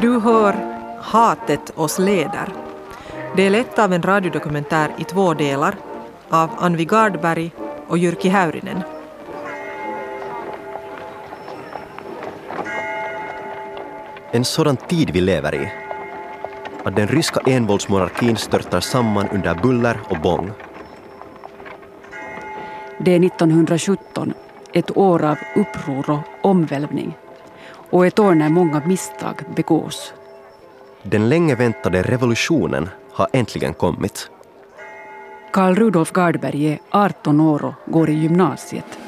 Du hör Hatet oss leder. Det är lett av en radiodokumentär i två delar av Anvi Gardberg och Jyrki Häyrinen. En sådan tid vi lever i. Att den ryska envåldsmonarkin störtar samman under buller och bång. Det är 1917, ett år av uppror och omvälvning. Och ett år när många misstag begås. Den länge väntade revolutionen har äntligen kommit. Karl Rudolf Gardberg är 18 år och går i gymnasiet.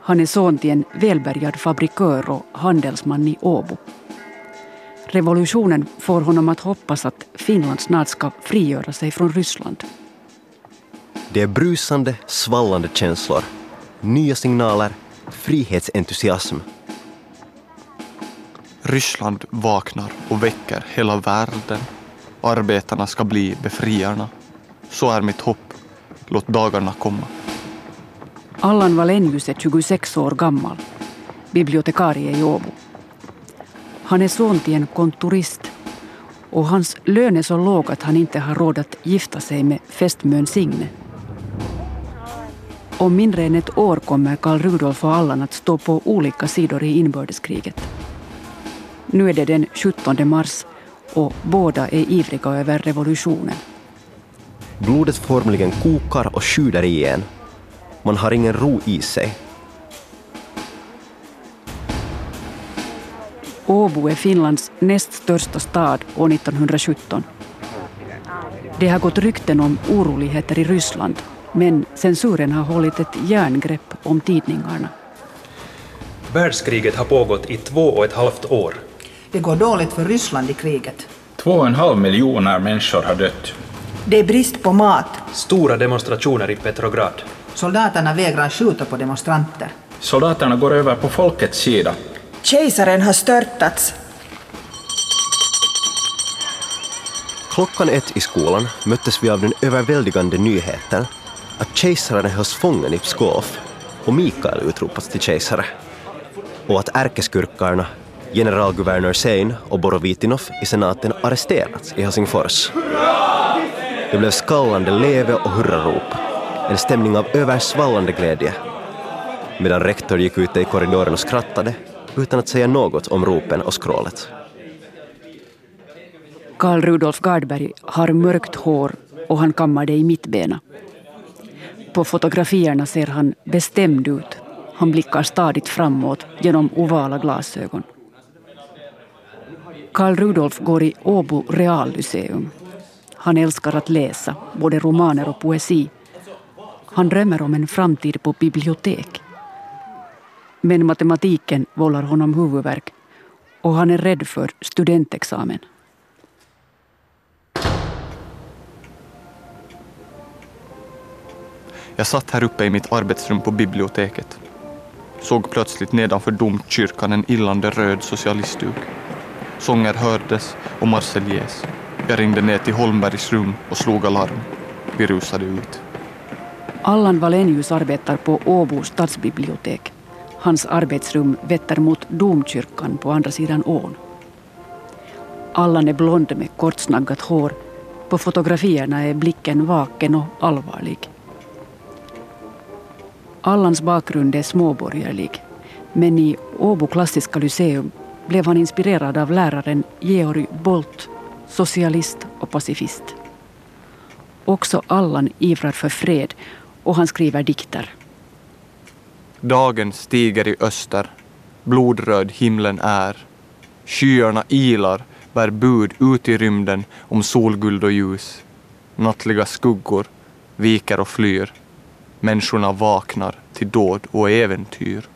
Han är son till en välbärgad fabrikör och handelsman i Åbo. Revolutionen får honom att hoppas att Finland snart ska frigöra sig från Ryssland. Det är brusande, svallande känslor, nya signaler, frihetsentusiasm. Ryssland vaknar och väcker hela världen. Arbetarna ska bli befriarna. Så är mitt hopp. Låt dagarna komma. Allan Wallenius är 26 år gammal, bibliotekarie i Åbo. Han är son till en kontorist och hans lön är så låg att han inte har råd att gifta sig med fästmön Signe. Om mindre än ett år kommer Karl Rudolf och Allan att stå på olika sidor i inbördeskriget. Nu är det den 17 mars och båda är ivriga över revolutionen. Blodet formligen kokar och sjuder igen. Man har ingen ro i sig. Åbo är Finlands näst största stad år 1917. Det har gått rykten om oroligheter i Ryssland men censuren har hållit ett järngrepp om tidningarna. Världskriget har pågått i två och ett halvt år. Det går dåligt för Ryssland i kriget. Två och en halv miljoner människor har dött. Det är brist på mat. Stora demonstrationer i Petrograd. Soldaterna vägrar skjuta på demonstranter. Soldaterna går över på folkets sida. Kejsaren har störtats. Klockan ett i skolan möttes vi av den överväldigande nyheten att kejsaren hölls fången i Pskov och Mikael utropats till kejsare. Och att ärkeskurkarna, generalguvernör Sein och Borovitinov i senaten arresterats i Helsingfors. Det blev skallande leve och hurrarop, en stämning av översvallande glädje. Medan rektor gick ute i korridoren och skrattade utan att säga något om ropen och skrålet. Karl Rudolf Gardberg har mörkt hår och han kammar det i mittbena. På fotografierna ser han bestämd ut. Han blickar stadigt framåt genom ovala glasögon. Karl Rudolf går i Åbo reallyceum. Han älskar att läsa, både romaner och poesi. Han drömmer om en framtid på bibliotek. Men matematiken vållar honom huvudvärk och han är rädd för studentexamen. Jag satt här uppe i mitt arbetsrum på biblioteket. Såg plötsligt nedanför domkyrkan en illande röd socialistduk. Sånger hördes och Marseljäs. Jag ringde ner till Holmbergs rum och slog alarm. Vi rusade ut. Allan Wallenius arbetar på Åbo stadsbibliotek. Hans arbetsrum vetter mot domkyrkan på andra sidan ån. Allan är blond med kortsnaggat hår. På fotografierna är blicken vaken och allvarlig. Allans bakgrund är småborgerlig. Men i Åbo klassiska lyceum blev han inspirerad av läraren Georg Bolt, socialist och pacifist. Också Allan ivrar för fred och han skriver dikter. Dagen stiger i öster, blodröd himlen är. Skyarna ilar, bär bud ut i rymden om solguld och ljus. Nattliga skuggor viker och flyr. Människorna vaknar till dåd och äventyr.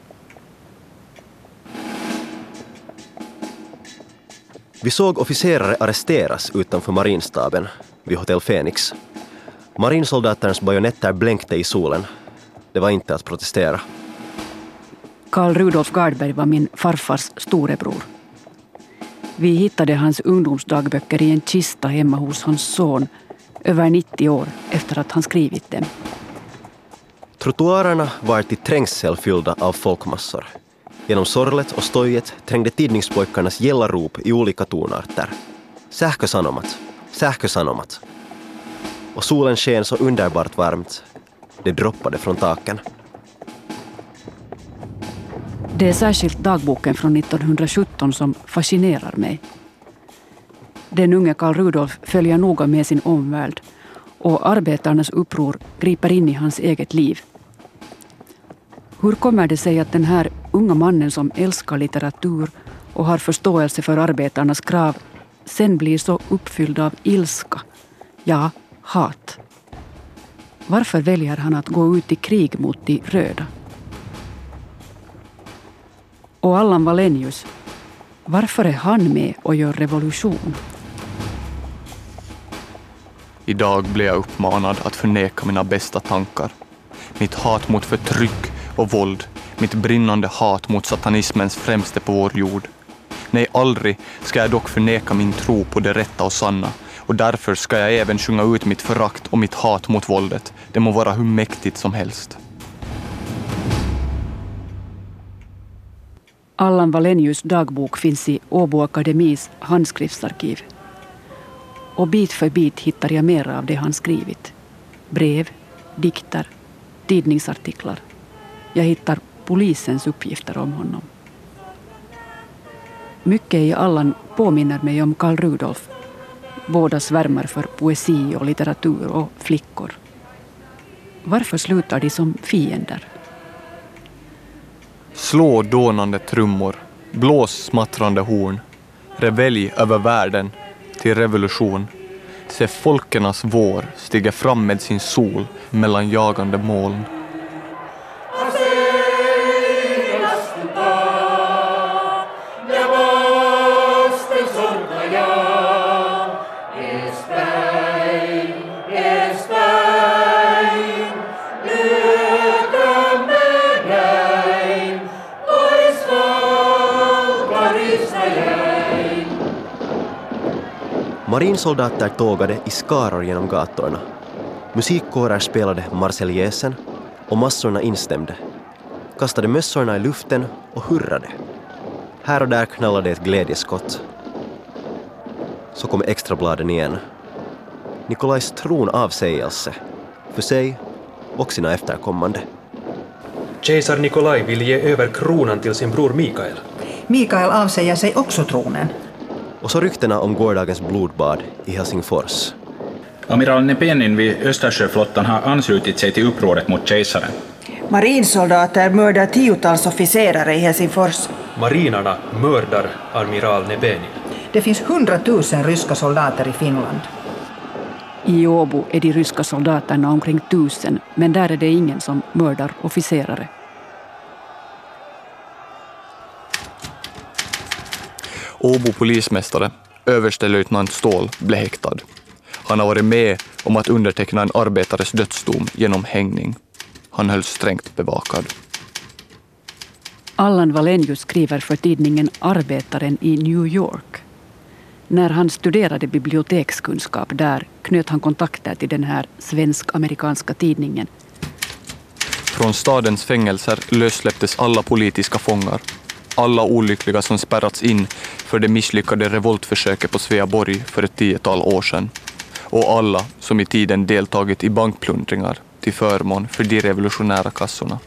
Vi såg officerare arresteras utanför marinstaben vid Hotell Fenix. Marinsoldaternas bajonetter blänkte i solen. Det var inte att protestera. Karl Rudolf Gardberg var min farfars storebror. Vi hittade hans ungdomsdagböcker i en kista hemma hos hans son över 90 år efter att han skrivit dem. Trottoarerna var till trängsel fyllda av folkmassor. Genom sorlet och stojet trängde tidningspojkarnas gälla rop i olika tonarter. Sähkösanomat, sähkösanomat. Och solen sken så underbart varmt. Det droppade från taken. Det är särskilt dagboken från 1917 som fascinerar mig. Den unge Karl Rudolf följer noga med sin omvärld och arbetarnas uppror griper in i hans eget liv. Hur kommer det sig att den här unga mannen som älskar litteratur och har förståelse för arbetarnas krav sen blir så uppfylld av ilska, ja, hat? Varför väljer han att gå ut i krig mot de röda? Och Allan Valenius, varför är han med och gör revolution? Idag blir jag uppmanad att förneka mina bästa tankar. Mitt hat mot förtryck och våld, mitt brinnande hat mot satanismens främste på vår jord. Nej, aldrig ska jag dock förneka min tro på det rätta och sanna och därför ska jag även sjunga ut mitt förakt och mitt hat mot våldet. Det må vara hur mäktigt som helst. Allan Valenius dagbok finns i Åbo Akademis handskriftsarkiv. Och bit för bit hittar jag mer av det han skrivit. Brev, dikter, tidningsartiklar. Jag hittar polisens uppgifter om honom. Mycket i Allan påminner mig om Karl Rudolf. Båda svärmar för poesi och litteratur och flickor. Varför slutar de som fiender? Slå dånande trummor, blås smattrande horn. Revelj över världen till revolution. Se folkenas vår stiga fram med sin sol mellan jagande moln. Marinsoldater tågade i skaror genom gatorna. Musikkårer spelade Marseljäsen och massorna instämde, kastade mössorna i luften och hurrade. Här och där knallade ett glädjeskott. Så kom extrabladen igen. Nikolajs tronavsägelse, för sig och sina efterkommande. Kejsar Nikolaj vill ge över kronan till sin bror Mikael. Mikael avsäger sig också tronen. Och så ryktena om gårdagens blodbad i Helsingfors. Amiral Nepenin vid Östersjöflottan har anslutit sig till upproret mot kejsaren. Marinsoldater mördar tiotals officerare i Helsingfors. Marinarna mördar amiral Nebenin. Det finns hundratusen ryska soldater i Finland. I Åbo är de ryska soldaterna omkring tusen, men där är det ingen som mördar officerare. Åbo polismästare, överstelöjtnant Ståhl, blev häktad. Han har varit med om att underteckna en arbetares dödsdom genom hängning. Han hölls strängt bevakad. Allan Valenius skriver för tidningen Arbetaren i New York. När han studerade bibliotekskunskap där knöt han kontakter till den här svensk-amerikanska tidningen. Från stadens fängelser lössläpptes alla politiska fångar. Alla olyckliga som spärrats in för det misslyckade revoltförsöket på Sveaborg för ett tiotal år sedan. Och alla som i tiden deltagit i bankplundringar till förmån för de revolutionära kassorna.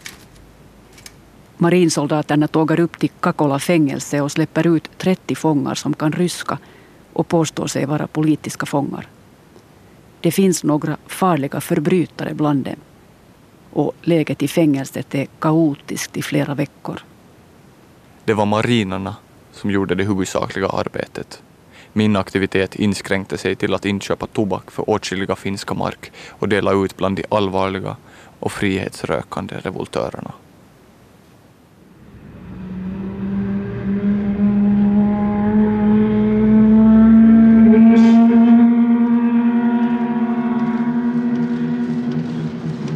Marinsoldaterna tågar upp till Kakola fängelse och släpper ut 30 fångar som kan ryska och påstår sig vara politiska fångar. Det finns några farliga förbrytare bland dem. Och läget i fängelset är kaotiskt i flera veckor. Det var marinarna som gjorde det huvudsakliga arbetet. Min aktivitet inskränkte sig till att inköpa tobak för åtskilliga finska mark och dela ut bland de allvarliga och frihetsrökande revoltörerna.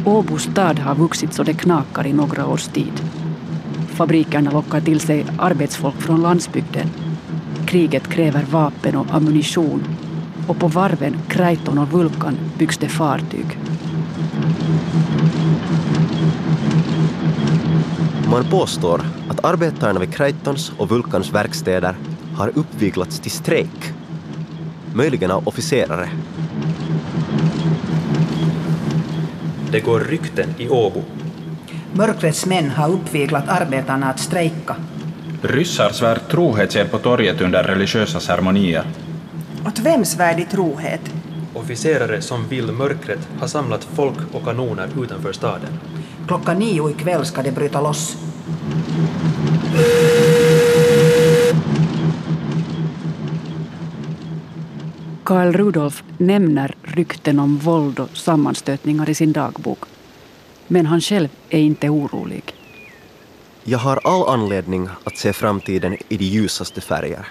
Åbo stad har vuxit så det knakar i några års tid. Fabrikerna lockar till sig arbetsfolk från landsbygden. Kriget kräver vapen och ammunition och på varven Kreiton och Vulkan byggs det fartyg. Man påstår att arbetarna vid Kreitons och Vulkans verkstäder har uppviglats till strejk. Möjligen av officerare. Det går rykten i Åbo. Mörkrets män har uppviglat arbetarna att strejka. Ryssar svär trohetsed på torget under religiösa ceremonier. Åt vems värdig trohet? Officerare som vill mörkret har samlat folk och kanoner utanför staden. Klockan nio ikväll ska det bryta loss. Karl Rudolf nämner rykten om våld och sammanstötningar i sin dagbok. Men han själv är inte orolig. Jag har all anledning att se framtiden i de ljusaste färger.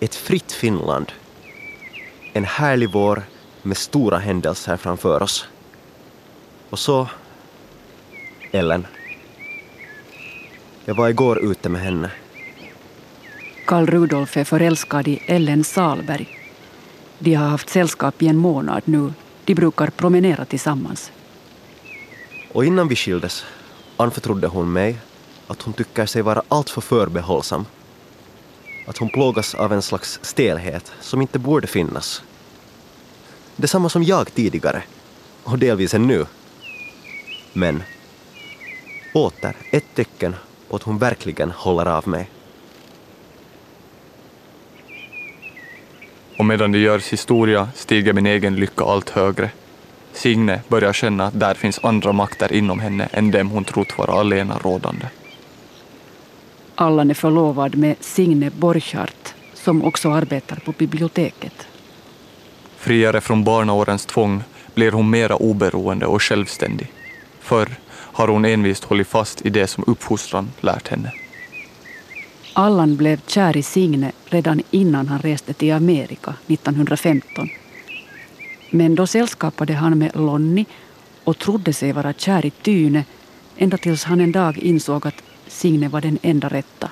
Ett fritt Finland. En härlig vår med stora händelser framför oss. Och så... Ellen. Jag var igår ute med henne. Karl Rudolf är förälskad i Ellen Salberg. De har haft sällskap i en månad nu. De brukar promenera tillsammans. Och innan vi skildes anförtrodde hon mig att hon tycker sig vara alltför förbehållsam. Att hon plågas av en slags stelhet som inte borde finnas. Detsamma som jag tidigare, och delvis ännu. Men åter ett tecken på att hon verkligen håller av mig. Och medan det görs historia stiger min egen lycka allt högre. Signe börjar känna att där finns andra makter inom henne än dem hon trott vara alena rådande. Allan är förlovad med Signe Borchardt som också arbetar på biblioteket. Friare från barnaårens tvång blir hon mera oberoende och självständig. Förr har hon envist hållit fast i det som uppfostran lärt henne. Allan blev kär i Signe redan innan han reste till Amerika 1915. Men då sällskapade han med Lonnie och trodde sig vara kär i Tyne ända tills han en dag insåg att Signe var den enda rätta.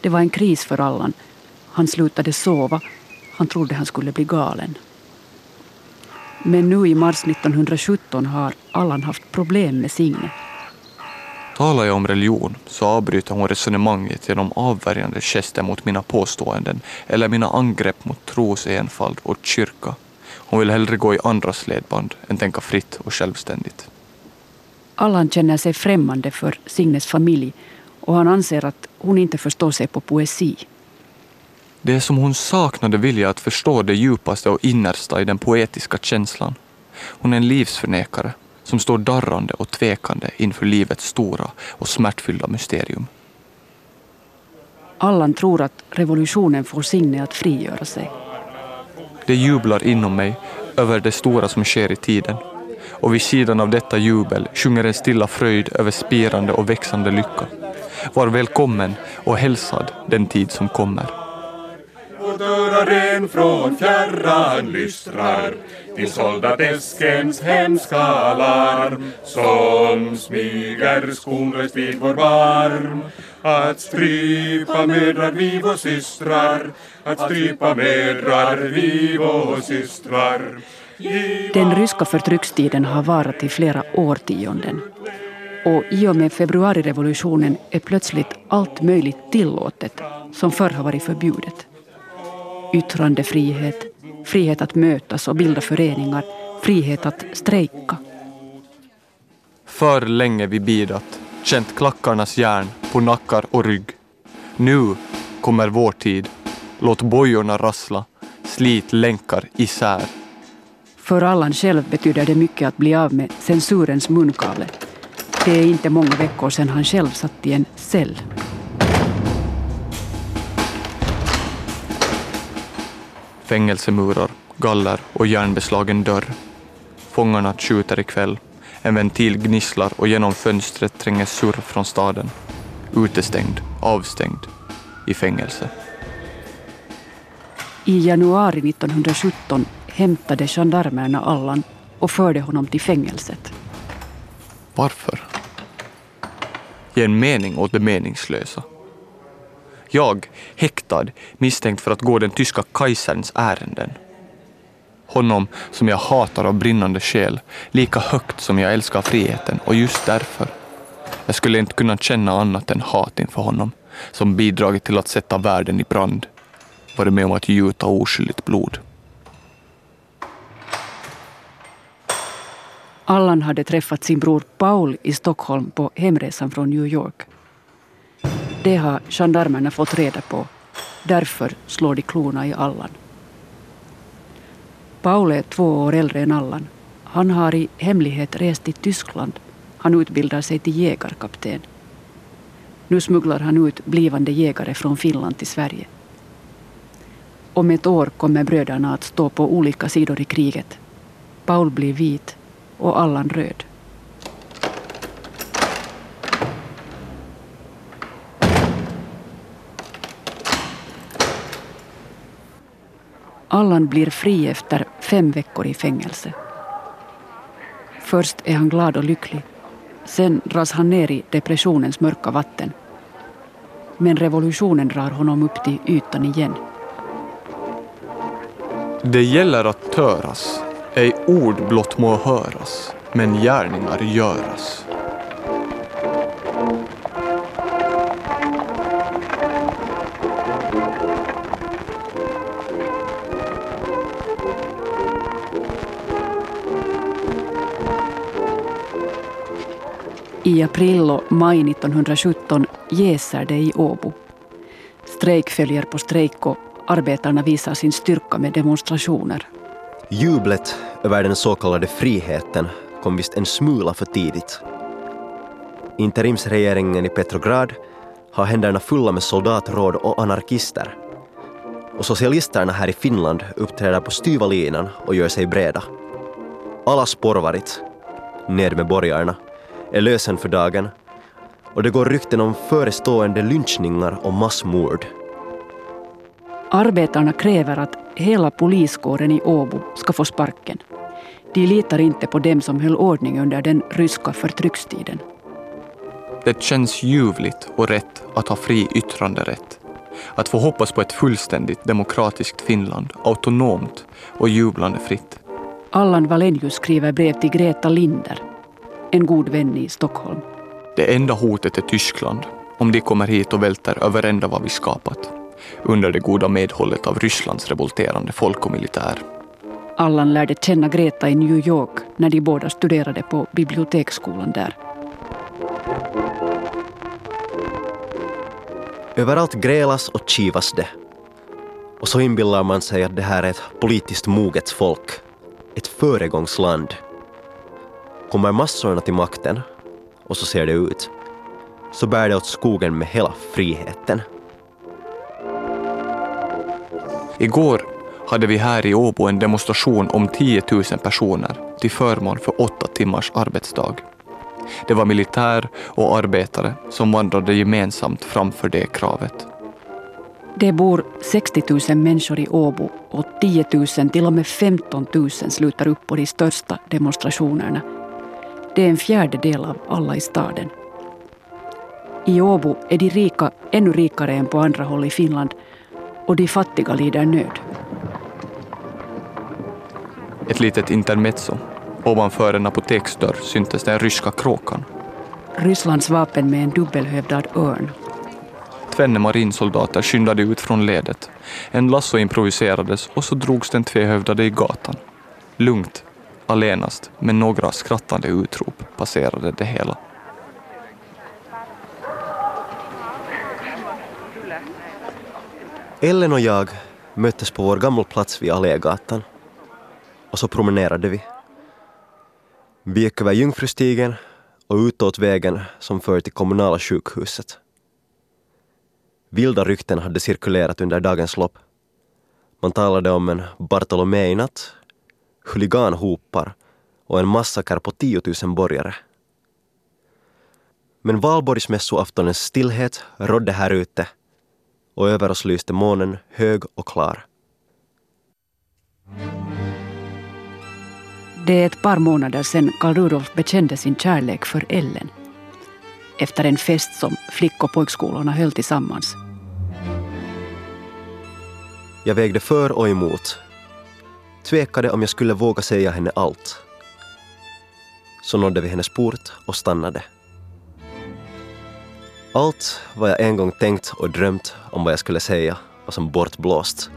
Det var en kris för Allan. Han slutade sova. Han trodde han skulle bli galen. Men nu i mars 1917 har Allan haft problem med Signe. Talar jag om religion så avbryter hon resonemanget genom avvärjande gester mot mina påståenden eller mina angrepp mot tros enfald och kyrka. Hon vill hellre gå i andras ledband än tänka fritt och självständigt. Allan känner sig främmande för Signes familj och han anser att hon inte förstår sig på poesi. Det är som hon saknade vilja att förstå det djupaste och innersta i den poetiska känslan. Hon är en livsförnekare som står darrande och tvekande inför livets stora och smärtfyllda mysterium. Allan tror att revolutionen får Signe att frigöra sig. Det jublar inom mig över det stora som sker i tiden. Och vid sidan av detta jubel sjunger en stilla fröjd över spirande och växande lycka. Var välkommen och hälsad den tid som kommer. Och dörren från fjärran lystrar till soldateskens hemska larm som smyger skonlöst vid vår barm att strypa mödrar vi och systrar att strypa mödrar vi och systrar Den ryska förtryckstiden har varat i flera årtionden. Och i och med februarirevolutionen är plötsligt allt möjligt tillåtet som förr har varit förbjudet. Yttrandefrihet, frihet att mötas och bilda föreningar, frihet att strejka. För länge vi bidat, känt klackarnas järn på nackar och rygg. Nu kommer vår tid. Låt bojorna rassla, slit länkar isär. För Allan själv betyder det mycket att bli av med censurens munkavle. Det är inte många veckor sedan han själv satt i en cell. Fängelsemurar, galler och järnbeslagen dörr. Fångarna skjuter ikväll. En ventil gnisslar och genom fönstret tränger surr från staden. Utestängd, avstängd, i fängelse. I januari 1917 hämtade gendarmerna Allan och förde honom till fängelset. Varför? Ge en mening åt det meningslösa. Jag, häktad, misstänkt för att gå den tyska kejsarens ärenden. Honom som jag hatar av brinnande själ, lika högt som jag älskar friheten och just därför. Jag skulle inte kunna känna annat än hat inför honom, som bidragit till att sätta världen i brand, varit med om att gjuta oskyldigt blod. Allan hade träffat sin bror Paul i Stockholm på hemresan från New York. Det har gendarmerna fått reda på. Därför slår de klorna i Allan. Paul är två år äldre än Allan. Han har i hemlighet rest till Tyskland. Han utbildar sig till jägarkapten. Nu smugglar han ut blivande jägare från Finland till Sverige. Om ett år kommer bröderna att stå på olika sidor i kriget. Paul blir vit och Allan röd. Allan blir fri efter fem veckor i fängelse. Först är han glad och lycklig. Sen dras han ner i depressionens mörka vatten. Men revolutionen drar honom upp till ytan igen. Det gäller att töras, ej ord blott må höras, men gärningar göras. I april och maj 1917 jäser det i Åbo. Strejk följer på strejk och arbetarna visar sin styrka med demonstrationer. Jublet över den så kallade friheten kom visst en smula för tidigt. Interimsregeringen i Petrograd har händerna fulla med soldatråd och anarkister. Och socialisterna här i Finland uppträder på styva linan och gör sig breda. Alla spårvarit, ned med borgarna, är lösen för dagen och det går rykten om förestående lynchningar och massmord. Arbetarna kräver att hela poliskåren i Åbo ska få sparken. De litar inte på dem som höll ordning under den ryska förtryckstiden. Det känns ljuvligt och rätt att ha fri yttranderätt. Att få hoppas på ett fullständigt demokratiskt Finland, autonomt och jublande fritt. Allan Valenius skriver brev till Greta Linder, en god vän i Stockholm. Det enda hotet är Tyskland, om de kommer hit och välter över ända vad vi skapat. Under det goda medhållet av Rysslands revolterande folk och militär. Allan lärde känna Greta i New York när de båda studerade på biblioteksskolan där. Överallt grälas och kivas det. Och så inbillar man sig att det här är ett politiskt moget folk. Ett föregångsland. Kommer massorna till makten, och så ser det ut, så bär det åt skogen med hela friheten. Igår hade vi här i Åbo en demonstration om 10 000 personer till förmån för åtta timmars arbetsdag. Det var militär och arbetare som vandrade gemensamt framför det kravet. Det bor 60 000 människor i Åbo och 10 000 till och med 15 000 slutar upp på de största demonstrationerna. Det är en fjärdedel av alla i staden. I Åbo är de rika ännu rikare än på andra håll i Finland och de fattiga lider nöd. Ett litet intermezzo. Ovanför en apoteksdörr syntes den ryska kråkan. Rysslands vapen med en dubbelhövdad örn. Tvenne marinsoldater skyndade ut från ledet. En lasso improviserades och så drogs den tvehövdade i gatan. Lugnt, allenast, med några skrattande utrop passerade det hela. Ellen och jag möttes på vår gamla plats vid Allégatan. Och så promenerade vi. Vi gick över Jungfrustigen och utåt vägen som för till kommunala sjukhuset. Vilda rykten hade cirkulerat under dagens lopp. Man talade om en Bartolomei-natt, huliganhopar och en massaker på 10 000 borgare. Men valborgsmässoaftonens stillhet rådde här ute och över oss lyste månen hög och klar. Det är ett par månader sedan Karl Rudolf bekände sin kärlek för Ellen. Efter en fest som flick och pojkskolorna höll tillsammans. Jag vägde för och emot. tvekade om jag skulle våga säga henne allt. Så nådde vi hennes port och stannade. Allt vad jag en gång tänkt och drömt om vad jag skulle säga var som bortblåst.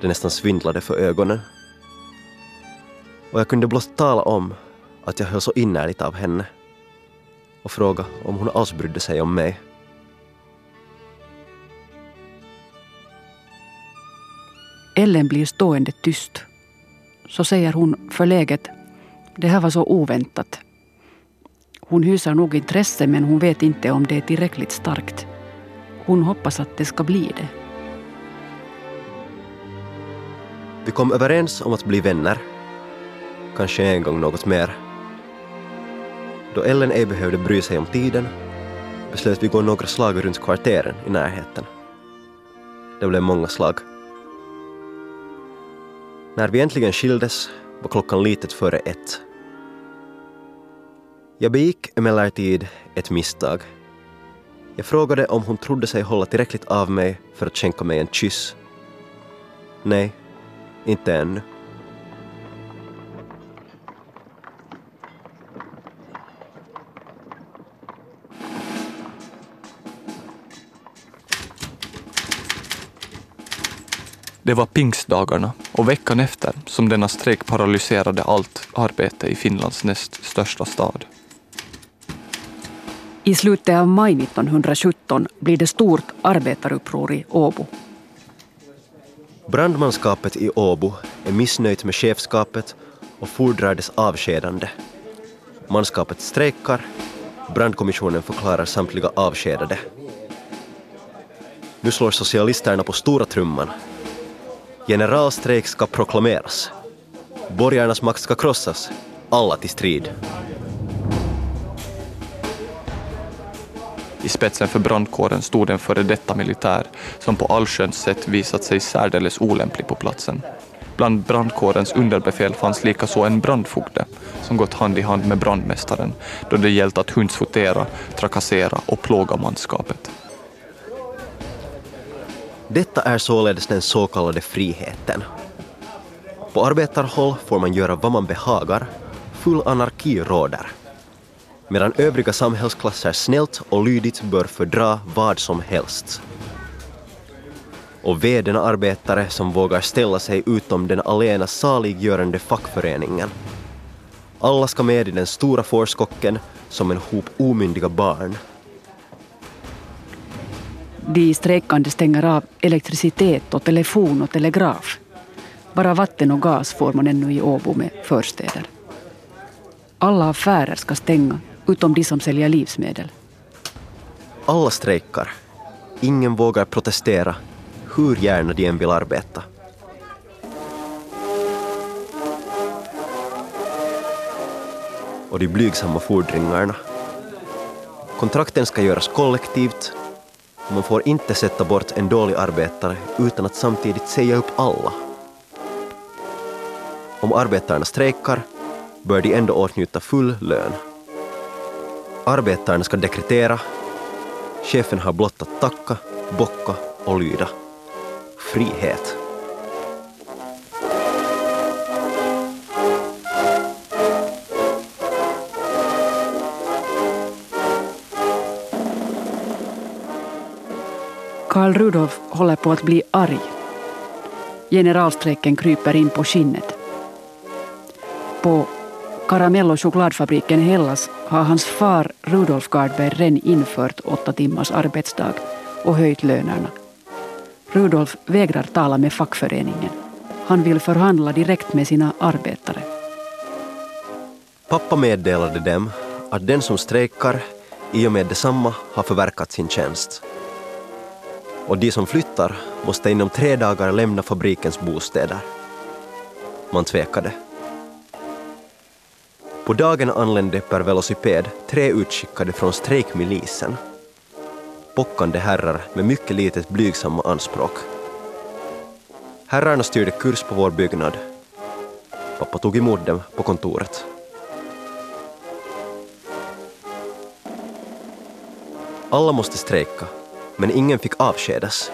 Det nästan svindlade för ögonen. Och jag kunde blott tala om att jag höll så innerligt av henne och fråga om hon alls brydde sig om mig. Ellen blir stående tyst. Så säger hon förläget, det här var så oväntat. Hon hyser nog intresse men hon vet inte om det är tillräckligt starkt. Hon hoppas att det ska bli det. Vi kom överens om att bli vänner. Kanske en gång något mer. Då Ellen ej behövde bry sig om tiden beslöt vi gå några slag runt kvarteren i närheten. Det blev många slag. När vi äntligen skildes var klockan litet före ett. Jag begick emellertid ett misstag. Jag frågade om hon trodde sig hålla tillräckligt av mig för att skänka mig en kyss. Nej, inte ännu. Det var pingstdagarna och veckan efter som denna strejk paralyserade allt arbete i Finlands näst största stad. I slutet av maj 1917 blir det stort arbetaruppror i Åbo. Brandmanskapet i Åbo är missnöjt med chefskapet och fordrar dess avskedande. Manskapet strejkar, brandkommissionen förklarar samtliga avskedade. Nu slår socialisterna på stora trumman. Generalstrejk ska proklameras. Borgarnas makt ska krossas. Alla till strid. I spetsen för brandkåren stod en före detta militär som på allsköns sätt visat sig särdeles olämplig på platsen. Bland brandkårens underbefäl fanns likaså en brandfogde som gått hand i hand med brandmästaren då det gällt att hundsfotera, trakassera och plåga manskapet. Detta är således den så kallade friheten. På arbetarhåll får man göra vad man behagar, full anarki råder. Medan övriga samhällsklasser snällt och lydigt bör fördra vad som helst. Och ve den arbetare som vågar ställa sig utom den alena saliggörande fackföreningen. Alla ska med i den stora fårskocken som en hop omyndiga barn. De strejkande stänger av elektricitet och telefon och telegraf. Bara vatten och gas får man ännu i Åbo med förstäder. Alla affärer ska stänga, utom de som säljer livsmedel. Alla strejkar. Ingen vågar protestera, hur gärna de än vill arbeta. Och de blygsamma fordringarna. Kontrakten ska göras kollektivt och man får inte sätta bort en dålig arbetare utan att samtidigt säga upp alla. Om arbetarna strejkar bör de ändå åtnjuta full lön. Arbetarna ska dekretera. Chefen har blott att tacka, bocka och lyda. Frihet. Karl Rudolf håller på att bli arg. Generalstrejken kryper in på skinnet. På Karamello chokladfabriken Hellas har hans far Rudolf Gardberg redan infört åtta timmars arbetsdag och höjt lönerna. Rudolf vägrar tala med fackföreningen. Han vill förhandla direkt med sina arbetare. Pappa meddelade dem att den som strejkar i och med detsamma har förverkat sin tjänst. Och de som flyttar måste inom tre dagar lämna fabrikens bostäder. Man tvekade. På dagen anlände per velociped tre utskickade från strejkmilisen. Bockande herrar med mycket litet blygsamma anspråk. Herrarna styrde kurs på vår byggnad. Pappa tog emot dem på kontoret. Alla måste strejka, men ingen fick avskedas.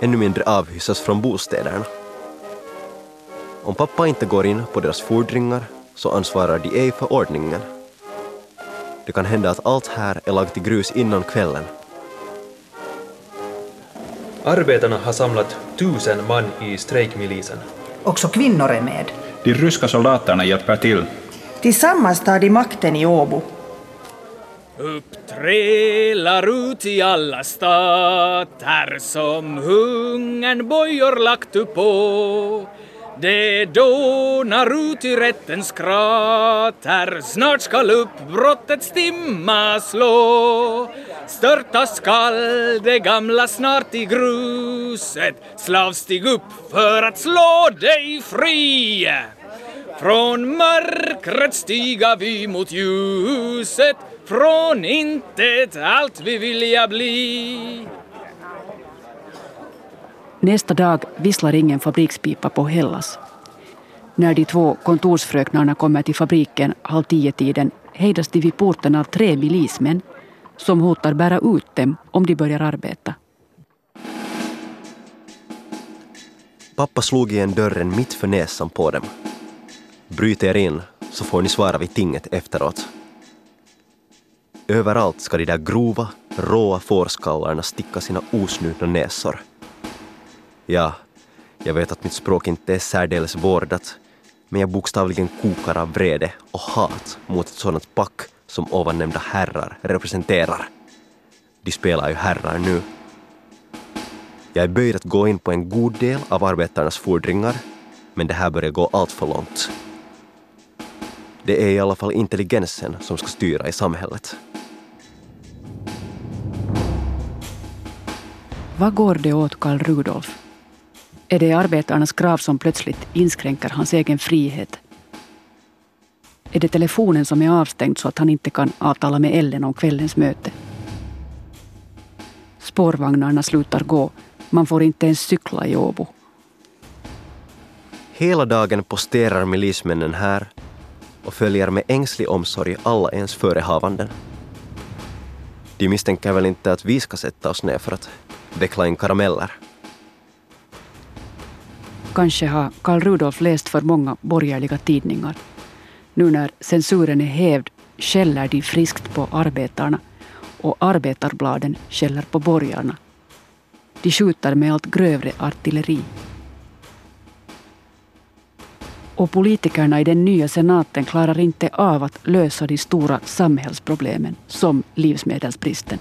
Ännu mindre avhysas från bostäderna. Om pappa inte går in på deras fordringar så ansvarar de ej för ordningen. Det kan hända att allt här är lagt i grus innan kvällen. Arbetarna har samlat tusen man i strejkmilisen. Också kvinnor är med. De ryska soldaterna hjälper till. Tillsammans tar de makten i Åbo. Uppträlar ut i alla stater som hungern bojor lagt upp på. Det dånar ut i rättens krater, snart skall uppbrottets timma slå. Störta skall det gamla snart i gruset, slav stig upp för att slå dig fri. Från mörkret stiga vi mot ljuset, från intet allt vi vilja bli. Nästa dag visslar ingen fabrikspipa på Hellas. När de två kontorsfröknarna kommer till fabriken halv tio-tiden hejdas de vid porten av tre milismän som hotar bära ut dem om de börjar arbeta. Pappa slog igen dörren mitt för näsan på dem. Bryt er in så får ni svara vid tinget efteråt. Överallt ska de där grova, råa fårskallarna sticka sina osnutna näsor. Ja, jag vet att mitt språk inte är särdeles vårdat, men jag bokstavligen kokar av vrede och hat mot ett sådant pack som ovannämnda herrar representerar. De spelar ju herrar nu. Jag är böjd att gå in på en god del av arbetarnas fordringar, men det här börjar gå allt för långt. Det är i alla fall intelligensen som ska styra i samhället. Vad går det åt Karl Rudolf? Är det arbetarnas krav som plötsligt inskränker hans egen frihet? Är det telefonen som är avstängd så att han inte kan avtala med Ellen om kvällens möte? Spårvagnarna slutar gå. Man får inte ens cykla i Åbo. Hela dagen posterar milismännen här och följer med ängslig omsorg alla ens förehavanden. De misstänker väl inte att vi ska sätta oss ner för att veckla in karameller. Kanske har Karl Rudolf läst för många borgerliga tidningar. Nu när censuren är hävd skäller de friskt på arbetarna och arbetarbladen skäller på borgarna. De skjuter med allt grövre artilleri. Och politikerna i den nya senaten klarar inte av att lösa de stora samhällsproblemen som livsmedelsbristen.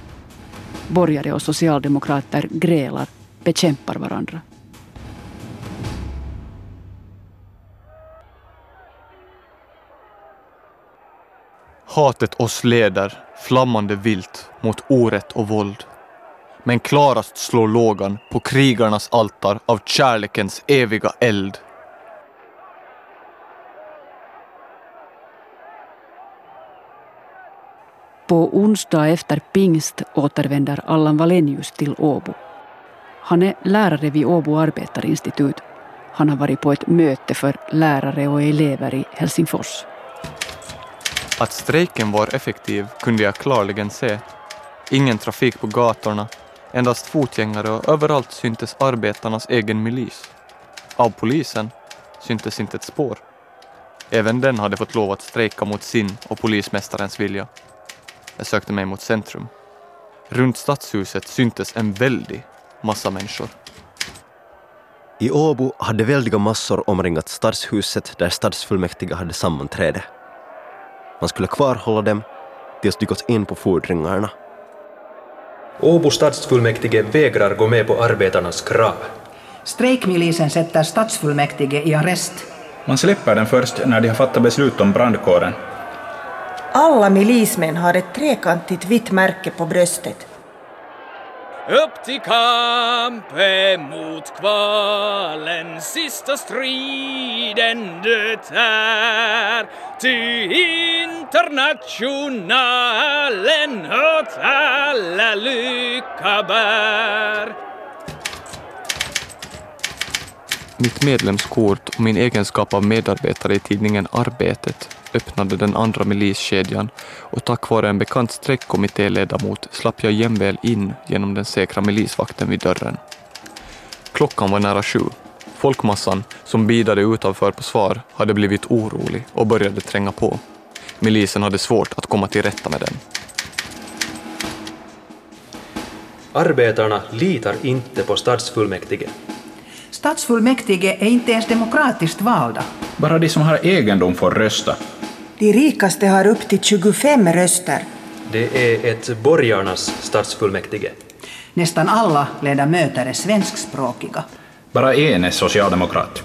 Borgare och socialdemokrater grälar, bekämpar varandra. Hatet oss leder, flammande vilt, mot orätt och våld. Men klarast slår lågan på krigarnas altar av kärlekens eviga eld. På onsdag efter pingst återvänder Allan Valenius till Åbo. Han är lärare vid Åbo arbetarinstitut. Han har varit på ett möte för lärare och elever i Helsingfors. Att strejken var effektiv kunde jag klarligen se. Ingen trafik på gatorna, endast fotgängare och överallt syntes arbetarnas egen milis. Av polisen syntes inte ett spår. Även den hade fått lov att strejka mot sin och polismästarens vilja. Jag sökte mig mot centrum. Runt stadshuset syntes en väldig massa människor. I Åbo hade väldiga massor omringat stadshuset där stadsfullmäktige hade sammanträde. Man skulle kvarhålla dem tills de gått in på fordringarna. Åbo stadsfullmäktige vägrar gå med på arbetarnas krav. Strejkmilisen sätter stadsfullmäktige i arrest. Man släpper den först när de har fattat beslut om brandkåren. Alla milismän har ett trekantigt vitt märke på bröstet. Upp till kamp emot kvalen, sista striden det är. Ty internationalen åt alla lycka bär. Mitt medlemskort och min egenskap av medarbetare i tidningen Arbetet öppnade den andra miliskedjan och tack vare en bekant streckkommittéledamot slapp jag jämväl in genom den säkra milisvakten vid dörren. Klockan var nära sju. Folkmassan som bidade utanför på svar hade blivit orolig och började tränga på. Milisen hade svårt att komma till rätta med den. Arbetarna litar inte på stadsfullmäktige. Stadsfullmäktige är inte ens demokratiskt valda. Bara de som har egendom får rösta. De rikaste har upp till 25 röster. Det är ett borgarnas stadsfullmäktige. Nästan alla ledamöter är svenskspråkiga. Bara en är socialdemokrat.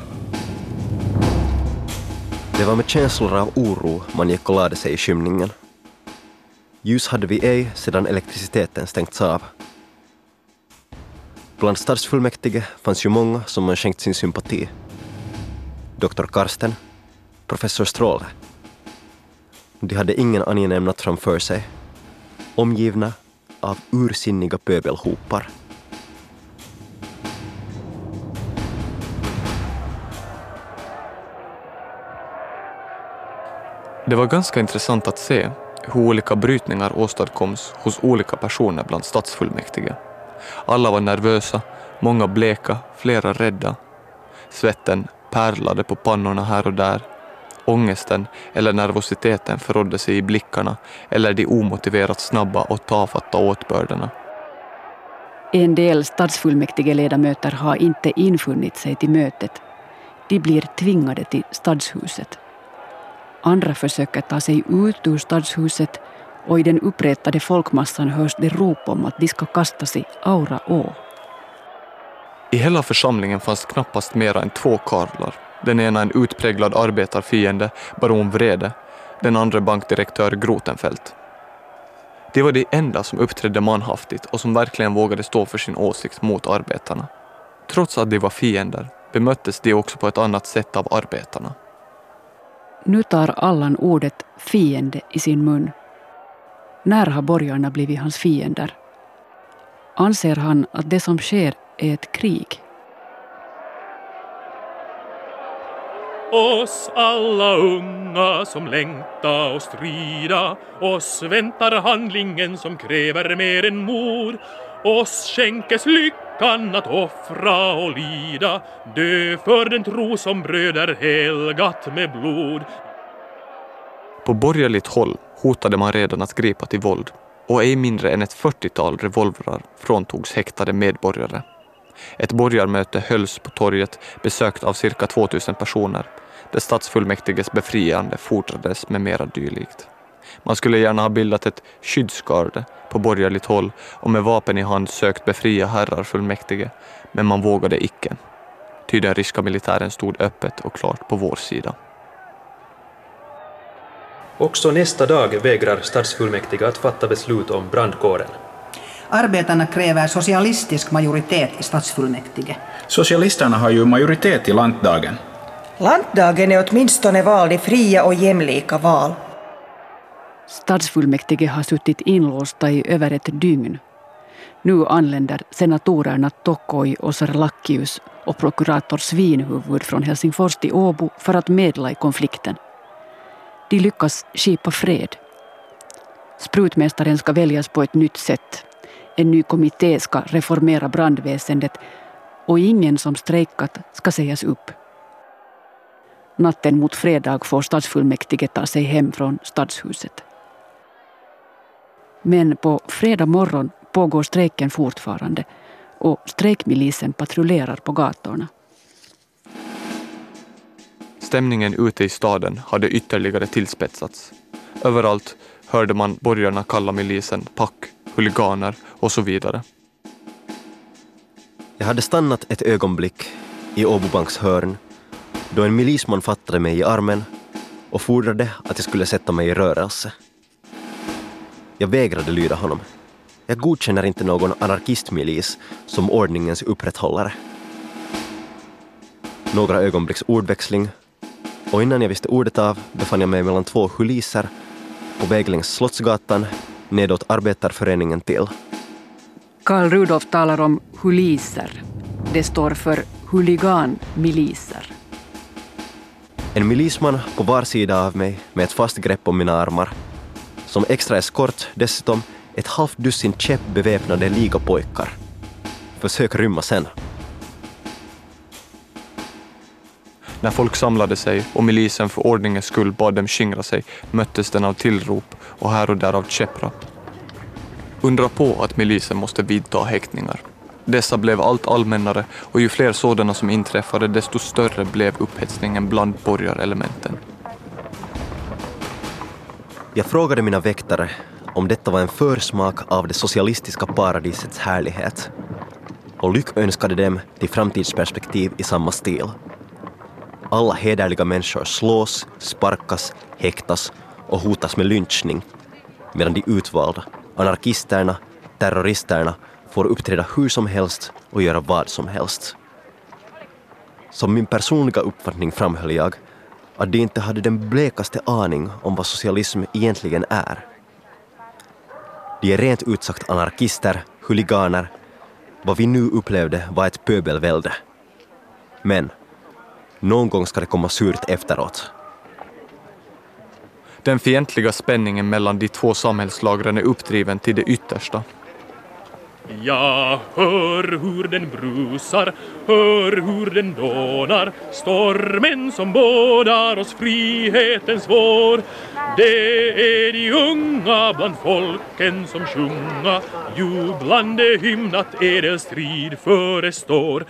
Det var med känslor av oro man gick och lade sig i skymningen. Ljus hade vi ej sedan elektriciteten stängts av. Bland stadsfullmäktige fanns ju många som man skänkt sin sympati. Doktor Karsten, professor Stråle. De hade ingen angenäm natt framför sig, omgivna av ursinniga pöbelhopar. Det var ganska intressant att se hur olika brytningar åstadkoms hos olika personer bland stadsfullmäktige. Alla var nervösa, många bleka, flera rädda. Svetten pärlade på pannorna här och där. Ångesten eller nervositeten förrådde sig i blickarna eller de omotiverat snabba och tafatta åtbörderna. En del stadsfullmäktigeledamöter har inte infunnit sig till mötet. De blir tvingade till stadshuset. Andra försöker ta sig ut ur stadshuset och i den uppretade folkmassan hörs det rop om att de ska kastas i Aura å. I hela församlingen fanns knappast mera än två karlar. Den ena en utpräglad arbetarfiende, baron Vrede, den andra bankdirektör Grotenfält. De var de enda som uppträdde manhaftigt och som verkligen vågade stå för sin åsikt mot arbetarna. Trots att de var fiender bemöttes de också på ett annat sätt av arbetarna. Nu tar Allan ordet fiende i sin mun. När har borgarna blivit hans fiender? Anser han att det som sker är ett krig? Oss alla unga som längta och strida Oss väntar handlingen som kräver mer än mod Oss skänkes lyckan att offra och lida Dö för den tro som bröder helgat med blod På borgerligt håll hotade man redan att gripa till våld och ej mindre än ett 40-tal revolvrar fråntogs häktade medborgare. Ett borgarmöte hölls på torget besökt av cirka 2000 personer där stadsfullmäktiges befriande fordrades med mera dylikt. Man skulle gärna ha bildat ett skyddsgarde på borgerligt håll och med vapen i hand sökt befria herrar fullmäktige, men man vågade icke. Ty den ryska militären stod öppet och klart på vår sida. Också nästa dag vägrar stadsfullmäktige att fatta beslut om brandkåren. Arbetarna kräver socialistisk majoritet i stadsfullmäktige. Socialisterna har ju majoritet i lantdagen. Lantdagen är åtminstone vald i fria och jämlika val. Stadsfullmäktige har suttit inlåsta i över ett dygn. Nu anländer senatorerna Tokoi och Sarlackius och prokurator Svinhuvud från Helsingfors till Åbo för att medla i konflikten. De lyckas skipa fred. Sprutmästaren ska väljas på ett nytt sätt. En ny kommitté ska reformera brandväsendet och ingen som strejkat ska sägas upp. Natten mot fredag får stadsfullmäktige ta sig hem från stadshuset. Men på fredag morgon pågår strejken fortfarande och strejkmilisen patrullerar på gatorna. Stämningen ute i staden hade ytterligare tillspetsats. Överallt hörde man borgarna kalla milisen pack, huliganer och så vidare. Jag hade stannat ett ögonblick i Åbobanks hörn då en milisman fattade mig i armen och fordrade att jag skulle sätta mig i rörelse. Jag vägrade lyda honom. Jag godkänner inte någon anarkistmilis som ordningens upprätthållare. Några ögonblicks ordväxling och innan jag visste ordet av befann jag mig mellan två huliser på väg längs Slottsgatan nedåt Arbetarföreningen till. Karl Rudolf talar om huliser. Det står för huliganmiliser. En milisman på var sida av mig med ett fast grepp om mina armar. Som extra eskort dessutom ett halvt dussin käppbeväpnade ligapojkar. Försök rymma sen. När folk samlade sig och milisen för ordningens skull bad dem skingra sig möttes den av tillrop och här och där av käpprapp. Undra på att milisen måste vidta häktningar. Dessa blev allt allmännare och ju fler sådana som inträffade desto större blev upphetsningen bland borgarelementen. Jag frågade mina väktare om detta var en försmak av det socialistiska paradisets härlighet och lyckönskade dem till framtidsperspektiv i samma stil. Alla hederliga människor slås, sparkas, häktas och hotas med lynchning medan de utvalda, anarkisterna, terroristerna får uppträda hur som helst och göra vad som helst. Som min personliga uppfattning framhöll jag att de inte hade den blekaste aning om vad socialism egentligen är. De är rent ut sagt anarkister, huliganer. Vad vi nu upplevde var ett pöbelvälde. Men någon gång ska det komma surt efteråt. Den fientliga spänningen mellan de två samhällslagren är uppdriven till det yttersta. Jag hör hur den brusar, hör hur den dånar Stormen som bådar oss frihetens vår Det är de unga bland folken som sjunga Jublande hymn att edel strid förestår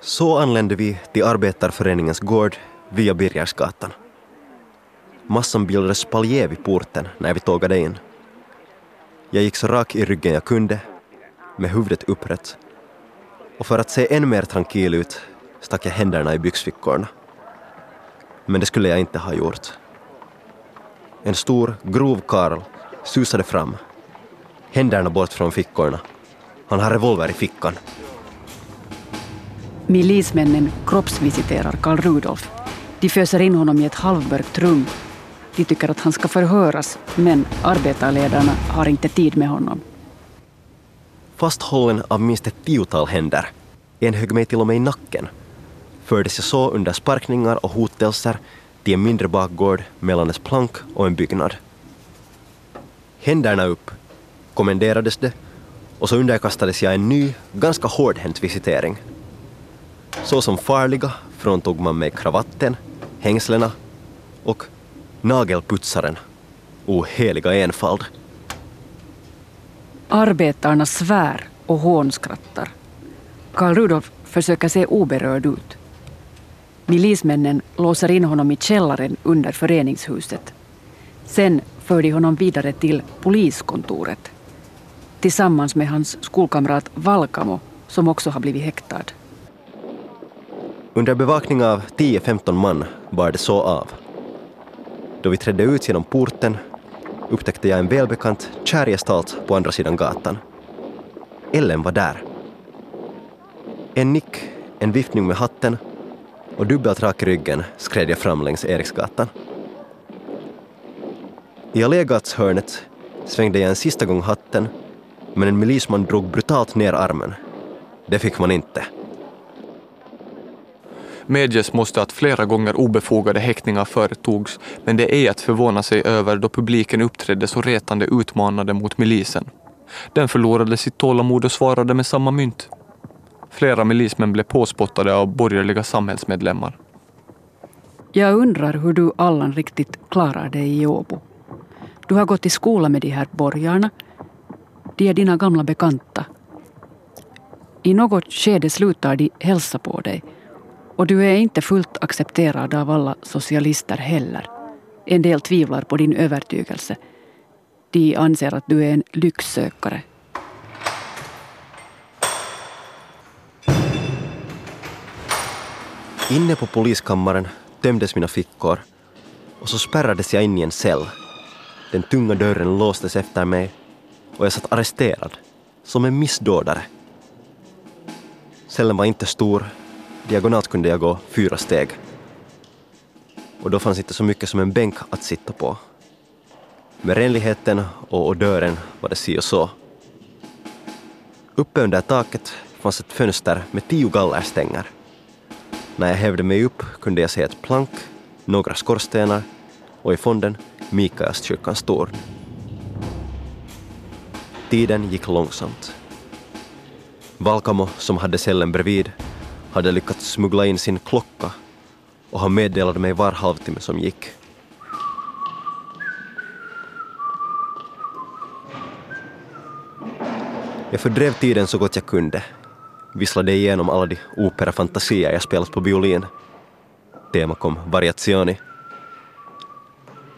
så anlände vi till Arbetarföreningens gård via Birgersgatan. Massan bildade spaljé vid porten när vi tågade in. Jag gick så rak i ryggen jag kunde, med huvudet upprätt. Och för att se än mer tranquil ut stack jag händerna i byxfickorna. Men det skulle jag inte ha gjort. En stor, grov karl susade fram, händerna bort från fickorna. Han har revolver i fickan. Milismännen kroppsvisiterar Karl Rudolf. De föser in honom i ett halvmörkt rum. De tycker att han ska förhöras, men arbetarledarna har inte tid med honom. Fasthållen av minst ett tiotal händer, en högg mig till och med i nacken, fördes jag så under sparkningar och hotelser till en mindre bakgård mellan ett plank och en byggnad. Händerna upp, kommenderades det och så underkastades jag en ny, ganska hårdhänt visitering. Såsom farliga fråntog man mig kravatten, hängslena och nagelputsaren. O heliga enfald. Arbetarna svär och hånskrattar. Karl Rudolf försöker se oberörd ut. Milismännen låser in honom i källaren under föreningshuset. Sen för de honom vidare till poliskontoret tillsammans med hans skolkamrat Valkamo som också har blivit häktad. Under bevakning av 10-15 man bar det så av. Då vi trädde ut genom porten upptäckte jag en välbekant kärgestalt på andra sidan gatan. Ellen var där. En nick, en viftning med hatten och dubbelt rak i ryggen skred jag fram längs Eriksgatan. I Allégatshörnet svängde jag en sista gång hatten men en milisman drog brutalt ner armen. Det fick man inte. Medges måste att flera gånger obefogade häktningar företogs, men det är att förvåna sig över då publiken uppträdde så retande utmanande mot milisen. Den förlorade sitt tålamod och svarade med samma mynt. Flera milismän blev påspottade av borgerliga samhällsmedlemmar. Jag undrar hur du Allan riktigt klarar dig i Åbo. Du har gått i skola med de här borgarna. De är dina gamla bekanta. I något skede slutar de hälsa på dig och du är inte fullt accepterad av alla socialister heller. En del tvivlar på din övertygelse. De anser att du är en lycksökare. Inne på poliskammaren tömdes mina fickor och så spärrades jag in i en cell. Den tunga dörren låstes efter mig och jag satt arresterad, som en missdådare. Cellen var inte stor, diagonalt kunde jag gå fyra steg. Och då fanns inte så mycket som en bänk att sitta på. Med renligheten och odören var det si och så. Uppe under taket fanns ett fönster med tio gallerstänger. När jag hävde mig upp kunde jag se ett plank, några skorstenar och i fonden Mikaelskyrkans torn. Tiden gick långsamt. Valkamo, som hade cellen bredvid, hade lyckats smuggla in sin klocka och han meddelade mig var halvtimme som gick. Jag fördrev tiden så gott jag kunde. Visslade igenom alla de operafantasier jag spelat på violin. Tema kom variazioni.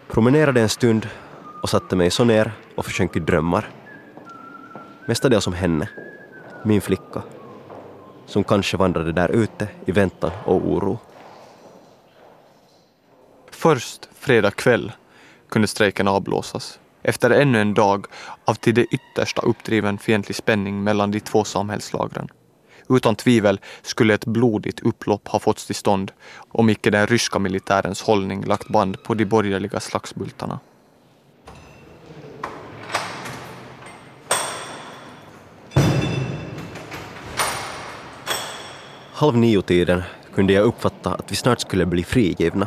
Promenerade en stund och satte mig så ner och försjönk i drömmar. Mestadels om henne, min flicka, som kanske vandrade där ute i väntan och oro. Först fredag kväll kunde strejken avblåsas efter ännu en dag av till det yttersta uppdriven fientlig spänning mellan de två samhällslagren. Utan tvivel skulle ett blodigt upplopp ha fått till stånd om icke den ryska militärens hållning lagt band på de borgerliga slagsbultarna. Halv nio-tiden kunde jag uppfatta att vi snart skulle bli frigivna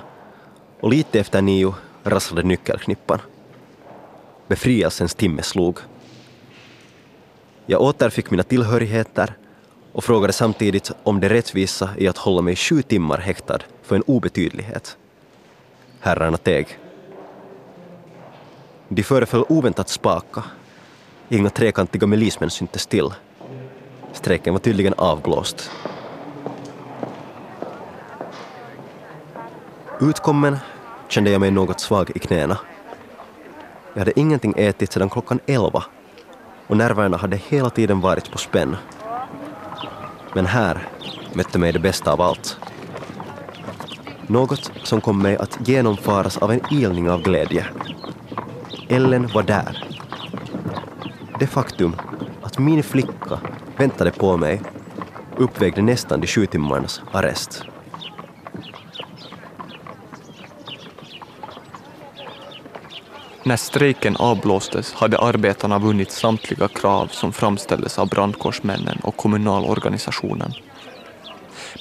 och lite efter nio rasslade nyckelknippan. Befrielsens timme slog. Jag återfick mina tillhörigheter och frågade samtidigt om det rättvisa i att hålla mig sju timmar häktad för en obetydlighet. Herrarna teg. De föreföll oväntat spaka. Inga trekantiga milismän syntes till. Strejken var tydligen avblåst. Utkommen kände jag mig något svag i knäna. Jag hade ingenting ätit sedan klockan elva och nerverna hade hela tiden varit på spänn. Men här mötte mig det bästa av allt. Något som kom mig att genomfaras av en ilning av glädje. Ellen var där. Det faktum att min flicka väntade på mig uppvägde nästan de sju timmarnas arrest. När strejken avblåstes hade arbetarna vunnit samtliga krav som framställdes av brandkårsmännen och kommunalorganisationen.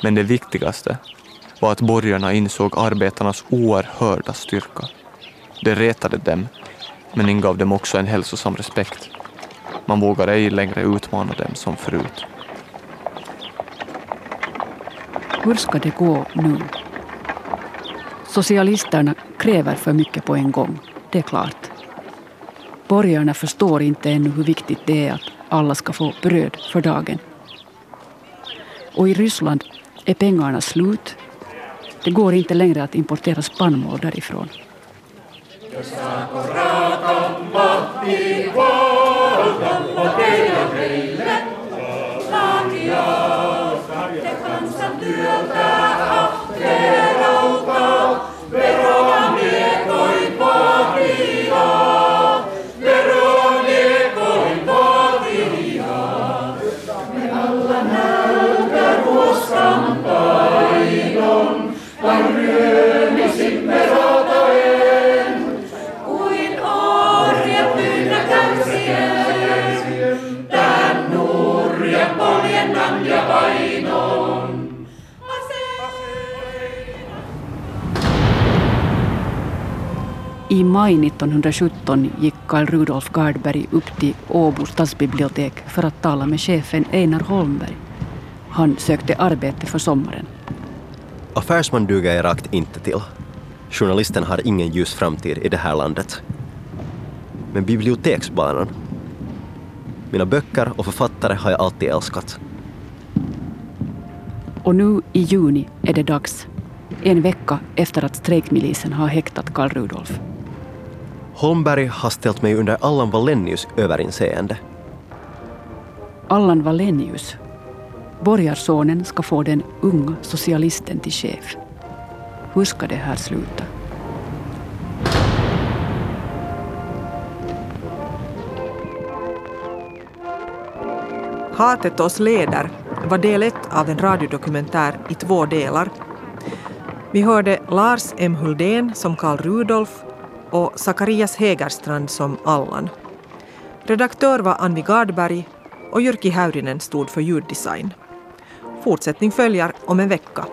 Men det viktigaste var att borgarna insåg arbetarnas oerhörda styrka. Det retade dem, men ingav dem också en hälsosam respekt. Man vågade ej längre utmana dem som förut. Hur ska det gå nu? Socialisterna kräver för mycket på en gång det är klart. Borgarna förstår inte ännu hur viktigt det är att alla ska få bröd för dagen. Och i Ryssland är pengarna slut. Det går inte längre att importera spannmål därifrån. I maj 1917 gick Karl Rudolf Gardberg upp till Åbo stadsbibliotek för att tala med chefen Einar Holmberg. Han sökte arbete för sommaren. Affärsman duger jag rakt inte till. Journalisten har ingen ljus framtid i det här landet. Men biblioteksbanan? Mina böcker och författare har jag alltid älskat. Och nu i juni är det dags. En vecka efter att strejkmilisen har häktat Karl Rudolf. Holmberg har ställt mig under Allan Wallenius överinseende. Allan Wallenius. Borgarsonen ska få den unga socialisten till chef. Hur ska det här sluta? Hatet oss leder var del ett av en radiodokumentär i två delar. Vi hörde Lars M Huldén som Karl Rudolf och Sakarias Hägerstrand som Allan. Redaktör var Anvi Gardberg och Jyrki Häyrinen stod för ljuddesign. Fortsättning följer om en vecka.